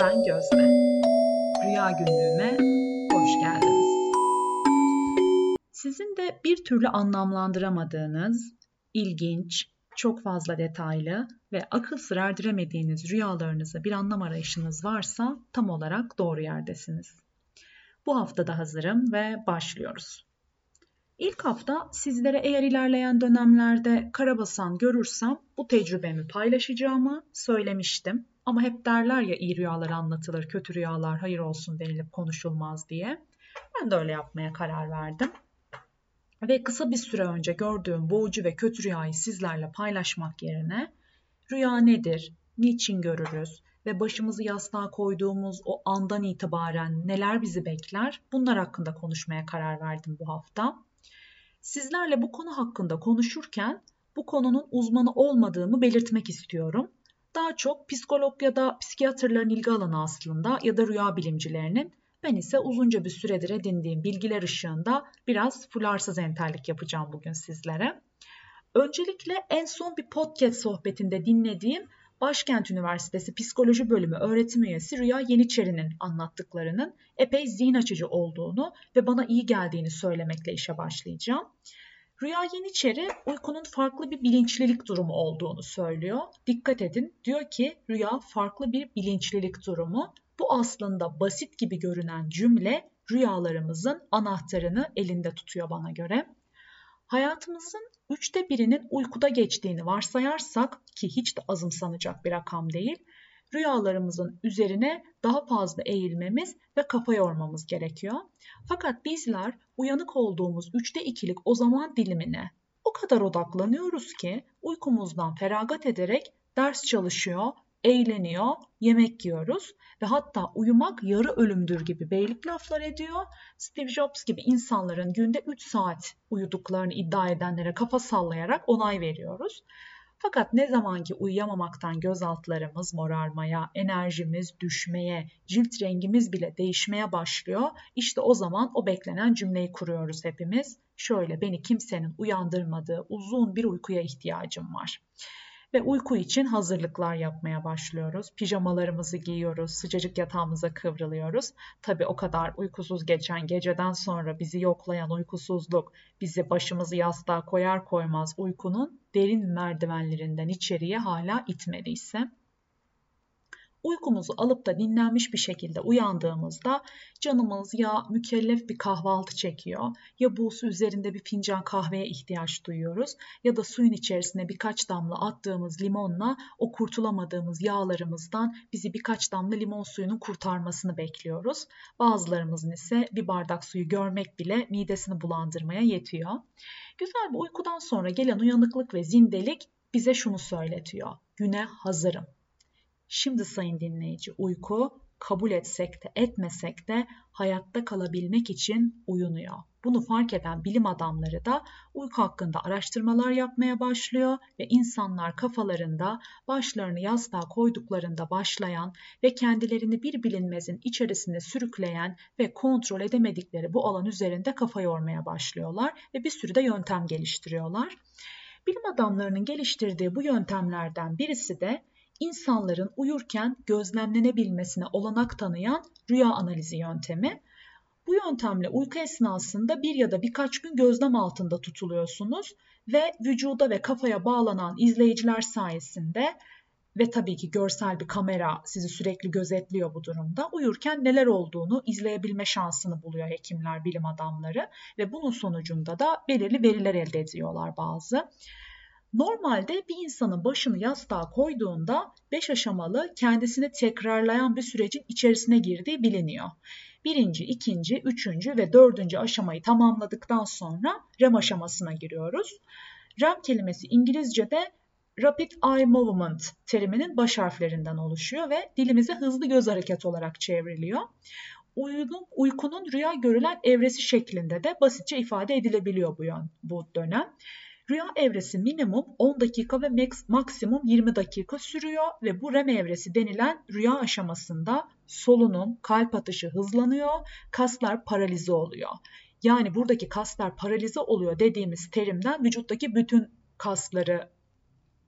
Ben Gözde. Rüya günlüğüme hoş geldiniz. Sizin de bir türlü anlamlandıramadığınız, ilginç, çok fazla detaylı ve akıl sır erdiremediğiniz rüyalarınıza bir anlam arayışınız varsa tam olarak doğru yerdesiniz. Bu hafta da hazırım ve başlıyoruz. İlk hafta sizlere eğer ilerleyen dönemlerde karabasan görürsem bu tecrübemi paylaşacağımı söylemiştim. Ama hep derler ya iyi rüyalar anlatılır, kötü rüyalar hayır olsun denilip konuşulmaz diye. Ben de öyle yapmaya karar verdim. Ve kısa bir süre önce gördüğüm boğucu ve kötü rüyayı sizlerle paylaşmak yerine rüya nedir, niçin görürüz ve başımızı yastığa koyduğumuz o andan itibaren neler bizi bekler bunlar hakkında konuşmaya karar verdim bu hafta. Sizlerle bu konu hakkında konuşurken bu konunun uzmanı olmadığımı belirtmek istiyorum. Daha çok psikolog ya da psikiyatrların ilgi alanı aslında ya da rüya bilimcilerinin. Ben ise uzunca bir süredir edindiğim bilgiler ışığında biraz fularsız entellik yapacağım bugün sizlere. Öncelikle en son bir podcast sohbetinde dinlediğim Başkent Üniversitesi Psikoloji Bölümü öğretim üyesi Rüya Yeniçeri'nin anlattıklarının epey zihin açıcı olduğunu ve bana iyi geldiğini söylemekle işe başlayacağım. Rüya Yeniçeri uykunun farklı bir bilinçlilik durumu olduğunu söylüyor. Dikkat edin diyor ki rüya farklı bir bilinçlilik durumu. Bu aslında basit gibi görünen cümle rüyalarımızın anahtarını elinde tutuyor bana göre. Hayatımızın üçte birinin uykuda geçtiğini varsayarsak ki hiç de azımsanacak bir rakam değil, rüyalarımızın üzerine daha fazla eğilmemiz ve kafa yormamız gerekiyor. Fakat bizler uyanık olduğumuz üçte ikilik o zaman dilimine o kadar odaklanıyoruz ki uykumuzdan feragat ederek ders çalışıyor, eğleniyor, yemek yiyoruz ve hatta uyumak yarı ölümdür gibi beylik laflar ediyor. Steve Jobs gibi insanların günde 3 saat uyuduklarını iddia edenlere kafa sallayarak onay veriyoruz. Fakat ne zaman ki uyuyamamaktan gözaltlarımız morarmaya, enerjimiz düşmeye, cilt rengimiz bile değişmeye başlıyor. İşte o zaman o beklenen cümleyi kuruyoruz hepimiz. Şöyle beni kimsenin uyandırmadığı uzun bir uykuya ihtiyacım var ve uyku için hazırlıklar yapmaya başlıyoruz. Pijamalarımızı giyiyoruz, sıcacık yatağımıza kıvrılıyoruz. Tabi o kadar uykusuz geçen geceden sonra bizi yoklayan uykusuzluk bizi başımızı yastığa koyar koymaz uykunun derin merdivenlerinden içeriye hala itmediyse uykumuzu alıp da dinlenmiş bir şekilde uyandığımızda canımız ya mükellef bir kahvaltı çekiyor ya buğusu üzerinde bir fincan kahveye ihtiyaç duyuyoruz ya da suyun içerisine birkaç damla attığımız limonla o kurtulamadığımız yağlarımızdan bizi birkaç damla limon suyunun kurtarmasını bekliyoruz. Bazılarımızın ise bir bardak suyu görmek bile midesini bulandırmaya yetiyor. Güzel bir uykudan sonra gelen uyanıklık ve zindelik bize şunu söyletiyor. Güne hazırım. Şimdi sayın dinleyici uyku kabul etsek de etmesek de hayatta kalabilmek için uyunuyor. Bunu fark eden bilim adamları da uyku hakkında araştırmalar yapmaya başlıyor ve insanlar kafalarında başlarını yastığa koyduklarında başlayan ve kendilerini bir bilinmezin içerisinde sürükleyen ve kontrol edemedikleri bu alan üzerinde kafa yormaya başlıyorlar ve bir sürü de yöntem geliştiriyorlar. Bilim adamlarının geliştirdiği bu yöntemlerden birisi de insanların uyurken gözlemlenebilmesine olanak tanıyan rüya analizi yöntemi. Bu yöntemle uyku esnasında bir ya da birkaç gün gözlem altında tutuluyorsunuz ve vücuda ve kafaya bağlanan izleyiciler sayesinde ve tabii ki görsel bir kamera sizi sürekli gözetliyor bu durumda. Uyurken neler olduğunu izleyebilme şansını buluyor hekimler, bilim adamları ve bunun sonucunda da belirli veriler elde ediyorlar bazı. Normalde bir insanın başını yastığa koyduğunda 5 aşamalı kendisini tekrarlayan bir sürecin içerisine girdiği biliniyor. Birinci, ikinci, üçüncü ve dördüncü aşamayı tamamladıktan sonra REM aşamasına giriyoruz. REM kelimesi İngilizce'de Rapid Eye Movement teriminin baş harflerinden oluşuyor ve dilimize hızlı göz hareketi olarak çevriliyor. Uykunun, uykunun rüya görülen evresi şeklinde de basitçe ifade edilebiliyor bu, yön, bu dönem. Rüya evresi minimum 10 dakika ve maksimum 20 dakika sürüyor ve bu REM evresi denilen rüya aşamasında solunum, kalp atışı hızlanıyor, kaslar paralize oluyor. Yani buradaki kaslar paralize oluyor dediğimiz terimden vücuttaki bütün kasları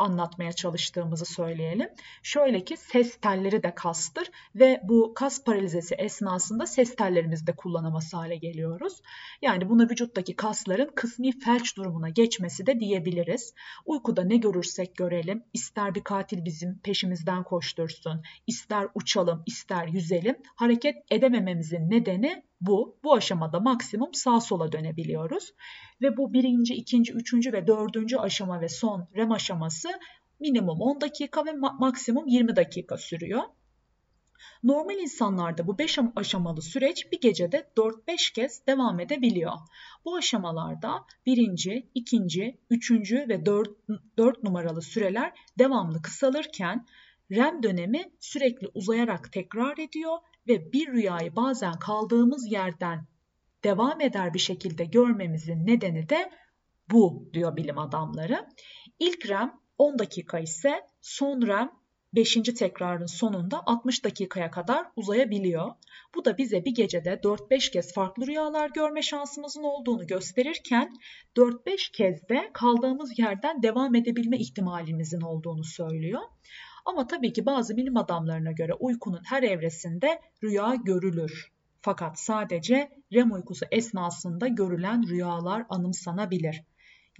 anlatmaya çalıştığımızı söyleyelim. Şöyle ki ses telleri de kastır ve bu kas paralizesi esnasında ses tellerimizi de kullanamaz hale geliyoruz. Yani buna vücuttaki kasların kısmi felç durumuna geçmesi de diyebiliriz. Uykuda ne görürsek görelim, ister bir katil bizim peşimizden koştursun, ister uçalım, ister yüzelim, hareket edemememizin nedeni bu. Bu aşamada maksimum sağ sola dönebiliyoruz. Ve bu birinci, ikinci, üçüncü ve dördüncü aşama ve son REM aşaması minimum 10 dakika ve maksimum 20 dakika sürüyor. Normal insanlarda bu 5 aşamalı süreç bir gecede 4-5 kez devam edebiliyor. Bu aşamalarda birinci, ikinci, üçüncü ve 4, 4 numaralı süreler devamlı kısalırken REM dönemi sürekli uzayarak tekrar ediyor ve bir rüyayı bazen kaldığımız yerden devam eder bir şekilde görmemizin nedeni de bu diyor bilim adamları. İlk REM 10 dakika ise son REM 5. tekrarın sonunda 60 dakikaya kadar uzayabiliyor. Bu da bize bir gecede 4-5 kez farklı rüyalar görme şansımızın olduğunu gösterirken 4-5 kez de kaldığımız yerden devam edebilme ihtimalimizin olduğunu söylüyor. Ama tabii ki bazı bilim adamlarına göre uykunun her evresinde rüya görülür. Fakat sadece REM uykusu esnasında görülen rüyalar anımsanabilir.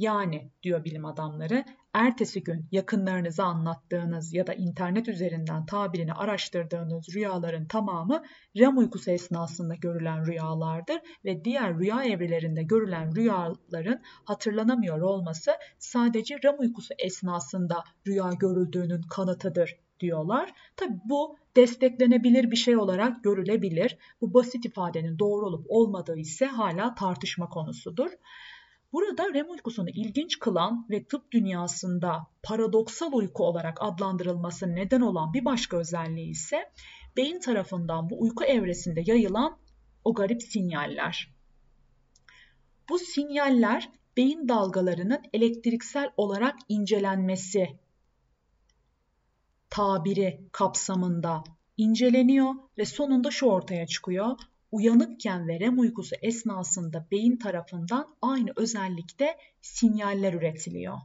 Yani diyor bilim adamları, ertesi gün yakınlarınıza anlattığınız ya da internet üzerinden tabirini araştırdığınız rüyaların tamamı REM uykusu esnasında görülen rüyalardır ve diğer rüya evrelerinde görülen rüyaların hatırlanamıyor olması sadece REM uykusu esnasında rüya görüldüğünün kanıtıdır diyorlar. Tabi bu desteklenebilir bir şey olarak görülebilir. Bu basit ifadenin doğru olup olmadığı ise hala tartışma konusudur. Burada REM uykusunu ilginç kılan ve tıp dünyasında paradoksal uyku olarak adlandırılması neden olan bir başka özelliği ise beyin tarafından bu uyku evresinde yayılan o garip sinyaller. Bu sinyaller beyin dalgalarının elektriksel olarak incelenmesi tabiri kapsamında inceleniyor ve sonunda şu ortaya çıkıyor uyanıkken ve REM uykusu esnasında beyin tarafından aynı özellikte sinyaller üretiliyor.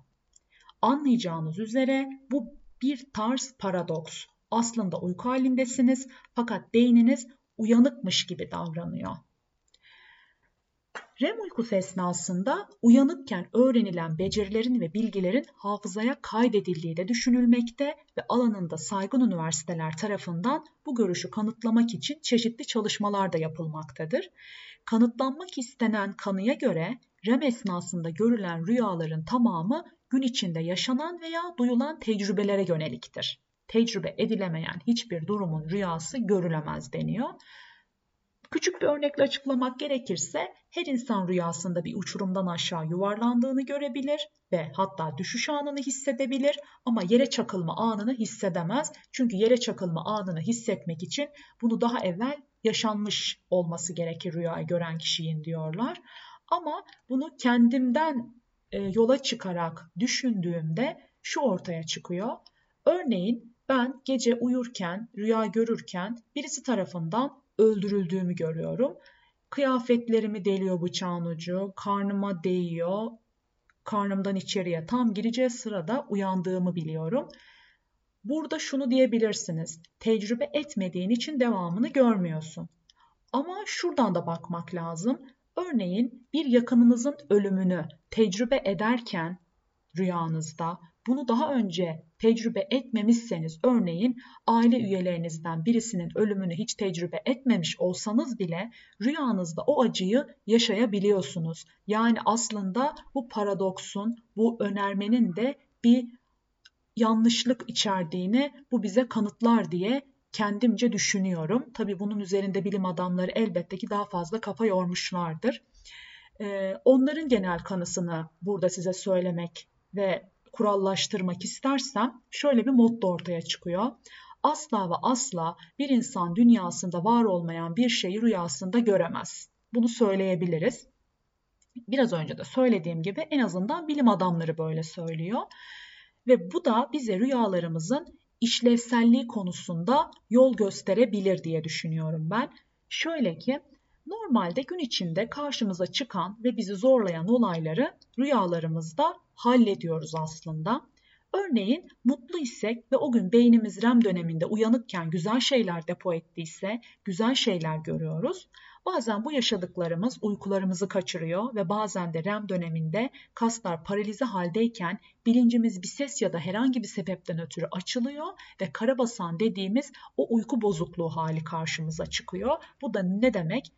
Anlayacağınız üzere bu bir tarz paradoks. Aslında uyku halindesiniz fakat beyniniz uyanıkmış gibi davranıyor. REM uykusu esnasında uyanıkken öğrenilen becerilerin ve bilgilerin hafızaya kaydedildiği de düşünülmekte ve alanında saygın üniversiteler tarafından bu görüşü kanıtlamak için çeşitli çalışmalar da yapılmaktadır. Kanıtlanmak istenen kanıya göre REM esnasında görülen rüyaların tamamı gün içinde yaşanan veya duyulan tecrübelere yöneliktir. Tecrübe edilemeyen hiçbir durumun rüyası görülemez deniyor. Küçük bir örnekle açıklamak gerekirse her insan rüyasında bir uçurumdan aşağı yuvarlandığını görebilir ve hatta düşüş anını hissedebilir ama yere çakılma anını hissedemez. Çünkü yere çakılma anını hissetmek için bunu daha evvel yaşanmış olması gerekir rüyayı gören kişinin diyorlar. Ama bunu kendimden e, yola çıkarak düşündüğümde şu ortaya çıkıyor. Örneğin ben gece uyurken, rüya görürken birisi tarafından öldürüldüğümü görüyorum. Kıyafetlerimi deliyor bıçağın ucu, karnıma değiyor, karnımdan içeriye tam gireceği sırada uyandığımı biliyorum. Burada şunu diyebilirsiniz. Tecrübe etmediğin için devamını görmüyorsun. Ama şuradan da bakmak lazım. Örneğin bir yakınınızın ölümünü tecrübe ederken rüyanızda bunu daha önce tecrübe etmemişseniz örneğin aile üyelerinizden birisinin ölümünü hiç tecrübe etmemiş olsanız bile rüyanızda o acıyı yaşayabiliyorsunuz. Yani aslında bu paradoksun, bu önermenin de bir yanlışlık içerdiğini bu bize kanıtlar diye kendimce düşünüyorum. Tabii bunun üzerinde bilim adamları elbette ki daha fazla kafa yormuşlardır. Ee, onların genel kanısını burada size söylemek ve kurallaştırmak istersem şöyle bir motto ortaya çıkıyor. Asla ve asla bir insan dünyasında var olmayan bir şeyi rüyasında göremez. Bunu söyleyebiliriz. Biraz önce de söylediğim gibi en azından bilim adamları böyle söylüyor. Ve bu da bize rüyalarımızın işlevselliği konusunda yol gösterebilir diye düşünüyorum ben. Şöyle ki normalde gün içinde karşımıza çıkan ve bizi zorlayan olayları rüyalarımızda hallediyoruz aslında. Örneğin mutlu isek ve o gün beynimiz REM döneminde uyanıkken güzel şeyler depo ettiyse güzel şeyler görüyoruz. Bazen bu yaşadıklarımız uykularımızı kaçırıyor ve bazen de REM döneminde kaslar paralize haldeyken bilincimiz bir ses ya da herhangi bir sebepten ötürü açılıyor ve karabasan dediğimiz o uyku bozukluğu hali karşımıza çıkıyor. Bu da ne demek?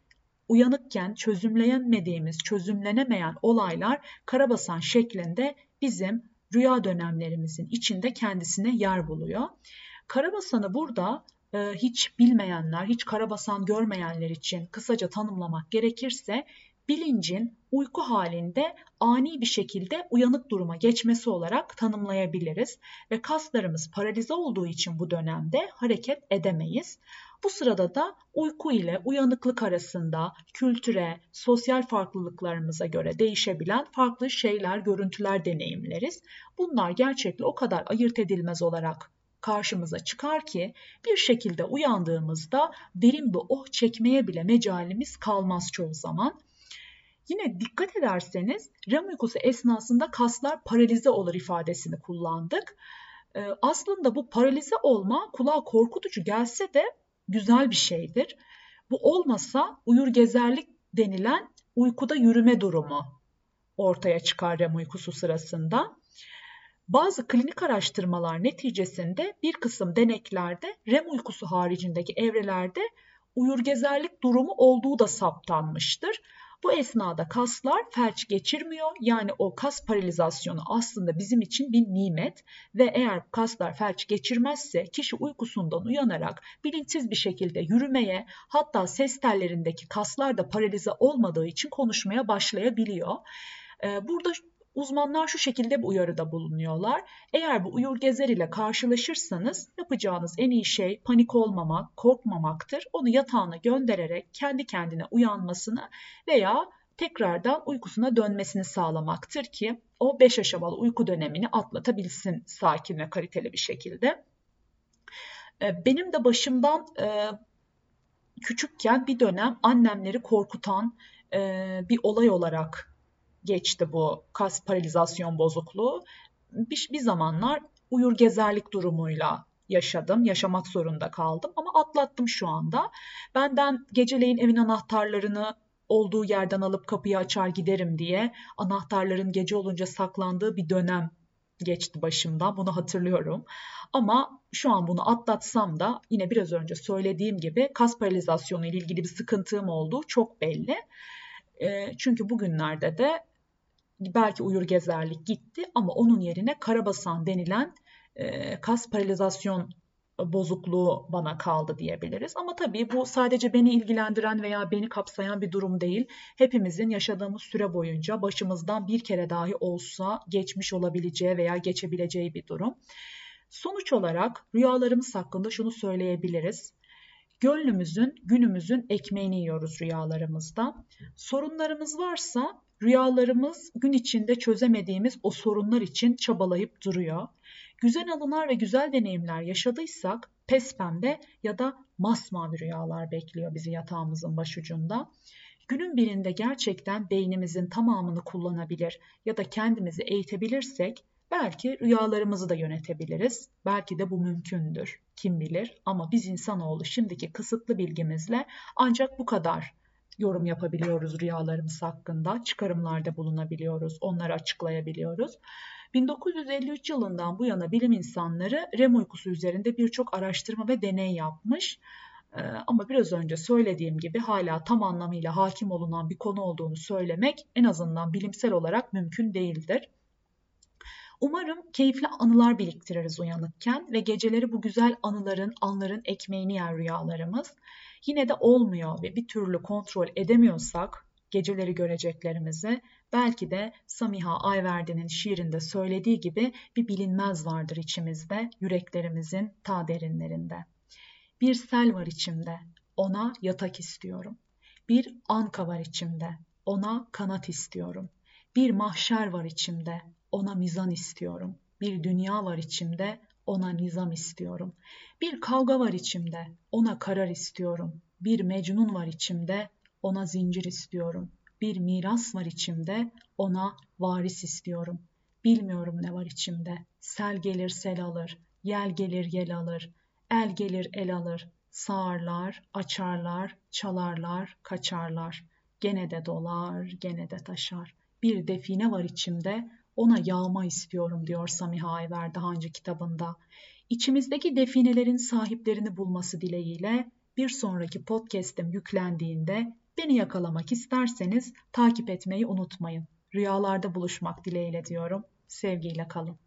Uyanıkken çözümleyemediğimiz, çözümlenemeyen olaylar karabasan şeklinde bizim rüya dönemlerimizin içinde kendisine yer buluyor. Karabasanı burada e, hiç bilmeyenler, hiç karabasan görmeyenler için kısaca tanımlamak gerekirse bilincin uyku halinde ani bir şekilde uyanık duruma geçmesi olarak tanımlayabiliriz ve kaslarımız paralize olduğu için bu dönemde hareket edemeyiz. Bu sırada da uyku ile uyanıklık arasında kültüre, sosyal farklılıklarımıza göre değişebilen farklı şeyler, görüntüler deneyimleriz. Bunlar gerçekle o kadar ayırt edilmez olarak karşımıza çıkar ki bir şekilde uyandığımızda derin bir oh çekmeye bile mecalimiz kalmaz çoğu zaman. Yine dikkat ederseniz REM uykusu esnasında kaslar paralize olur ifadesini kullandık. Aslında bu paralize olma kulağa korkutucu gelse de güzel bir şeydir. Bu olmasa uyur gezerlik denilen uykuda yürüme durumu ortaya çıkar REM uykusu sırasında. Bazı klinik araştırmalar neticesinde bir kısım deneklerde REM uykusu haricindeki evrelerde uyurgezerlik durumu olduğu da saptanmıştır. Bu esnada kaslar felç geçirmiyor. Yani o kas paralizasyonu aslında bizim için bir nimet ve eğer kaslar felç geçirmezse kişi uykusundan uyanarak bilinçsiz bir şekilde yürümeye hatta ses tellerindeki kaslar da paralize olmadığı için konuşmaya başlayabiliyor. Burada Uzmanlar şu şekilde bir uyarıda bulunuyorlar. Eğer bu uyur gezer ile karşılaşırsanız yapacağınız en iyi şey panik olmamak, korkmamaktır. Onu yatağına göndererek kendi kendine uyanmasını veya tekrardan uykusuna dönmesini sağlamaktır ki o 5 aşamalı uyku dönemini atlatabilsin sakin ve kaliteli bir şekilde. Ee, benim de başımdan e, küçükken bir dönem annemleri korkutan e, bir olay olarak geçti bu kas paralizasyon bozukluğu. Bir, bir zamanlar uyur gezerlik durumuyla yaşadım, yaşamak zorunda kaldım ama atlattım şu anda. Benden geceleyin evin anahtarlarını olduğu yerden alıp kapıyı açar giderim diye anahtarların gece olunca saklandığı bir dönem geçti başımdan. Bunu hatırlıyorum. Ama şu an bunu atlatsam da yine biraz önce söylediğim gibi kas paralizasyonu ile ilgili bir sıkıntım olduğu çok belli. E, çünkü bugünlerde de belki uyur gezerlik gitti ama onun yerine karabasan denilen e, kas paralizasyon bozukluğu bana kaldı diyebiliriz. Ama tabii bu sadece beni ilgilendiren veya beni kapsayan bir durum değil. Hepimizin yaşadığımız süre boyunca başımızdan bir kere dahi olsa geçmiş olabileceği veya geçebileceği bir durum. Sonuç olarak rüyalarımız hakkında şunu söyleyebiliriz. Gönlümüzün, günümüzün ekmeğini yiyoruz rüyalarımızda. Sorunlarımız varsa Rüyalarımız gün içinde çözemediğimiz o sorunlar için çabalayıp duruyor. Güzel anılar ve güzel deneyimler yaşadıysak pes pembe ya da masmavi rüyalar bekliyor bizi yatağımızın başucunda. Günün birinde gerçekten beynimizin tamamını kullanabilir ya da kendimizi eğitebilirsek belki rüyalarımızı da yönetebiliriz. Belki de bu mümkündür. Kim bilir ama biz insanoğlu şimdiki kısıtlı bilgimizle ancak bu kadar yorum yapabiliyoruz rüyalarımız hakkında, çıkarımlarda bulunabiliyoruz, onları açıklayabiliyoruz. 1953 yılından bu yana bilim insanları REM uykusu üzerinde birçok araştırma ve deney yapmış. Ee, ama biraz önce söylediğim gibi hala tam anlamıyla hakim olunan bir konu olduğunu söylemek en azından bilimsel olarak mümkün değildir. Umarım keyifli anılar biriktiririz uyanıkken ve geceleri bu güzel anıların, anların ekmeğini yer rüyalarımız. Yine de olmuyor ve bir türlü kontrol edemiyorsak geceleri göreceklerimizi belki de Samiha Ayverdi'nin şiirinde söylediği gibi bir bilinmez vardır içimizde, yüreklerimizin ta derinlerinde. Bir sel var içimde, ona yatak istiyorum. Bir anka var içimde, ona kanat istiyorum. Bir mahşer var içimde, ona mizan istiyorum. Bir dünya var içimde, ona nizam istiyorum. Bir kavga var içimde, ona karar istiyorum. Bir mecnun var içimde, ona zincir istiyorum. Bir miras var içimde, ona varis istiyorum. Bilmiyorum ne var içimde. Sel gelir sel alır, yel gelir yel alır, el gelir el alır. Sağarlar, açarlar, çalarlar, kaçarlar. Gene de dolar, gene de taşar. Bir define var içimde, ona yağma istiyorum diyor Samiha Ayver daha önce kitabında. İçimizdeki definelerin sahiplerini bulması dileğiyle bir sonraki podcast'im yüklendiğinde beni yakalamak isterseniz takip etmeyi unutmayın. Rüyalarda buluşmak dileğiyle diyorum. Sevgiyle kalın.